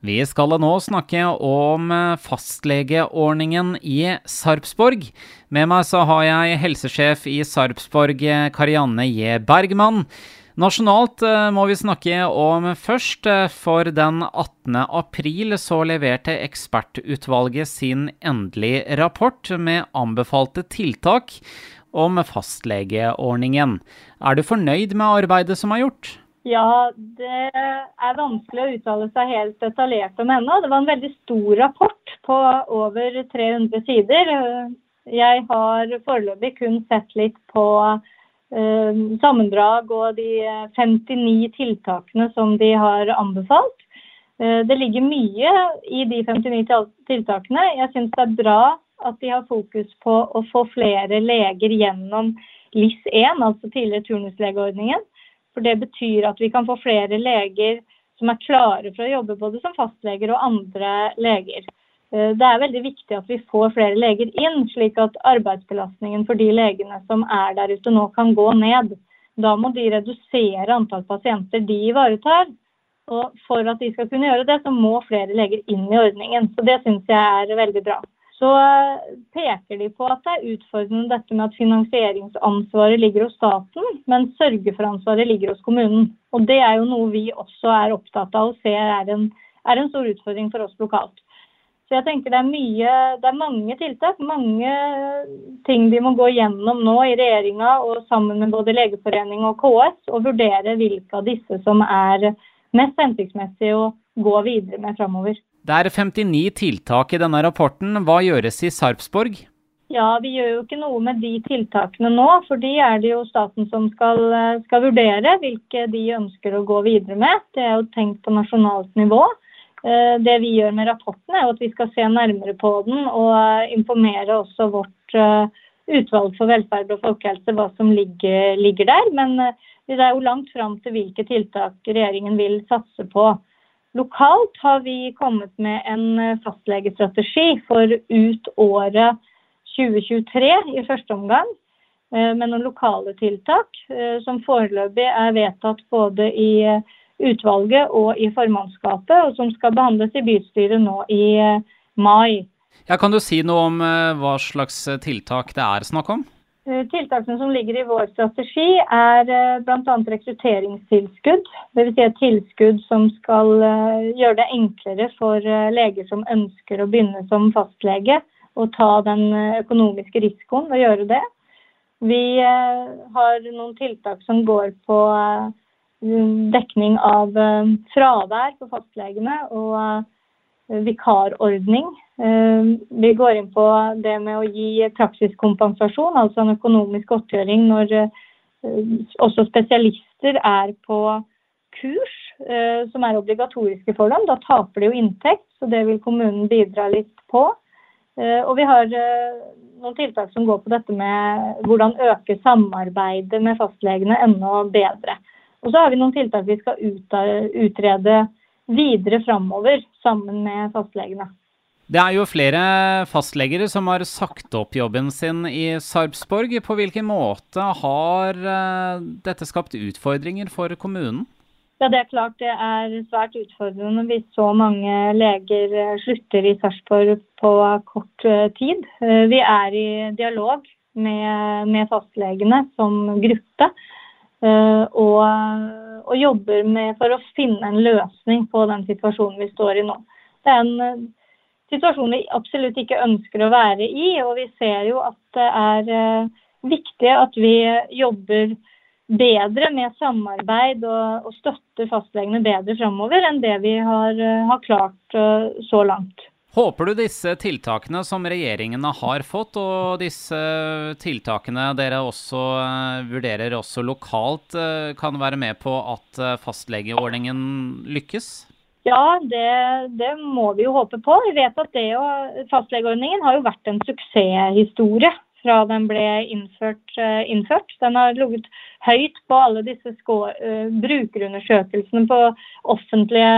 Vi skal nå snakke om fastlegeordningen i Sarpsborg. Med meg så har jeg helsesjef i Sarpsborg, Karianne J. Bergman. Nasjonalt eh, må vi snakke om først, eh, for den 18. april så leverte ekspertutvalget sin endelige rapport med anbefalte tiltak om fastlegeordningen. Er du fornøyd med arbeidet som er gjort? Ja, det er vanskelig å uttale seg helt detaljert om ennå. Det var en veldig stor rapport på over 300 sider. Jeg har foreløpig kun sett litt på uh, sammendrag og de 59 tiltakene som de har anbefalt. Uh, det ligger mye i de 59 tiltakene. Jeg syns det er bra at de har fokus på å få flere leger gjennom LIS1, altså tidligere turnuslegeordningen. For det betyr at vi kan få flere leger som er klare for å jobbe både som fastleger og andre leger. Eh, det er veldig viktig at vi får flere leger inn, slik at arbeidsbelastningen for de legene som er der ute nå kan gå ned. Da må de redusere antall pasienter de ivaretar. Og for at de skal kunne gjøre det, så må flere leger inn i ordningen. Så det syns jeg er veldig bra så peker de på at det er utfordrende dette med at finansieringsansvaret ligger hos staten, men sørge-for-ansvaret ligger hos kommunen. Og Det er jo noe vi også er opptatt av og ser er en, er en stor utfordring for oss lokalt. Så jeg tenker det er, mye, det er mange tiltak, mange ting de må gå gjennom nå i regjeringa og sammen med både Legeforening og KS, og vurdere hvilke av disse som er mest hensiktsmessig å gå videre med framover. Det er 59 tiltak i denne rapporten. Hva gjøres i Sarpsborg? Ja, Vi gjør jo ikke noe med de tiltakene nå, for de er det jo staten som skal, skal, vurdere hvilke de ønsker å gå videre med. Det er jo tenkt på nasjonalt nivå. Eh, det vi gjør med rapporten er at vi skal se nærmere på den og informere også vårt eh, utvalg for velferd og folkehelse hva som ligger, ligger der. Men eh, det er jo langt fram til hvilke tiltak regjeringen vil satse på. Lokalt har vi kommet med en eh, fastlegestrategi for ut året 2023 i første omgang. Eh, med noen lokale tiltak eh, som foreløpig er vedtatt både i utvalget og i formannskapet, og som skal behandles i bystyret nå i mai. Ja, kan du si noe om hva slags tiltak det er snakk om? Eh, tiltakene som ligger i vår strategi er eh, bl.a. rekrutteringstilskudd. Dvs. Si et tilskudd som skal eh, gjøre det enklere for leger som ønsker å begynne som fastlege, å ta den økonomiske risikoen ved å gjøre det. Vi har noen tiltak som går på dekning av fravær for fastlegene og vikarordning Eh, vi går inn på det med å gi praksiskompensasjon, altså en økonomisk godtgjøring når eh, også spesialister er på kurs eh, som er obligatoriske for dem. Da taper de jo inntekt, så det vil kommunen bidra litt på. Og vi har noen tiltak som går på dette med hvordan øke samarbeidet med fastlegene enda bedre. Og så har vi noen tiltak vi skal utrede videre framover sammen med fastlegene. Det er jo flere fastlegere som har sagt opp jobben sin i Sarpsborg. På hvilken måte har eh, dette skapt utfordringer for kommunen? Ja, Det er klart det er svært utfordrende hvis så mange leger eh, slutter i Sarpsborg på kort eh, tid. Vi er i dialog med, med fastlegene som gruppe. Og, og jobber med for å finne en løsning på den situasjonen vi står i nå. Det er en situasjon vi absolutt ikke ønsker å være i. Og vi ser jo at det er eh, viktig at vi jobber bedre med samarbeid og, og støtter fastlegene bedre framover enn det vi har, eh, har klart så langt. Håper du disse tiltakene som regjeringene har fått, og disse tiltakene dere også uh, vurderer også lokalt, uh, kan være med på at fastlegeordningen lykkes? Ja, det, det, må vi jo håpe på. Vi vet at det og fastlegeordningen har jo vært en suksesshistorie fra den ble innført. Innført. Den har ligget høyt på alle disse brukerundersøkelsene på offentlige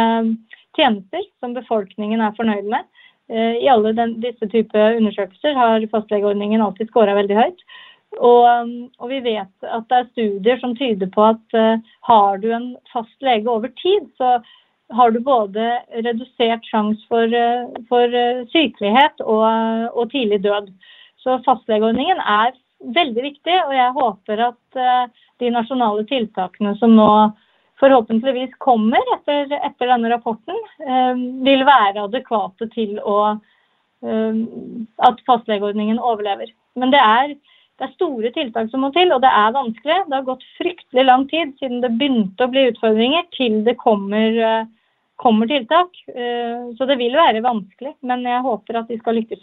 tjenester som befolkningen er fornøyd med. Uh, I alle den, disse typer undersøkelser har fastlegeordningen alltid skåra veldig høyt. Og, og, vi vet at det er studier som tyder på at har du en fast lege over tid, så har du både redusert sjanse for, for, sykelighet og, og, tidlig død. Så fastlegeordningen er veldig viktig, og jeg håper at de nasjonale tiltakene som nå forhåpentligvis kommer etter, etter denne rapporten, eh, vil være adekvate til å, eh, at fastlegeordningen overlever. Men det er, det er, store tiltak som må til, og det er vanskelig. Det har gått fryktelig lang tid siden det begynte å bli utfordringer, til det kommer, eh, kommer tiltak. Så det vil være vanskelig, men jeg håper at de skal lykkes.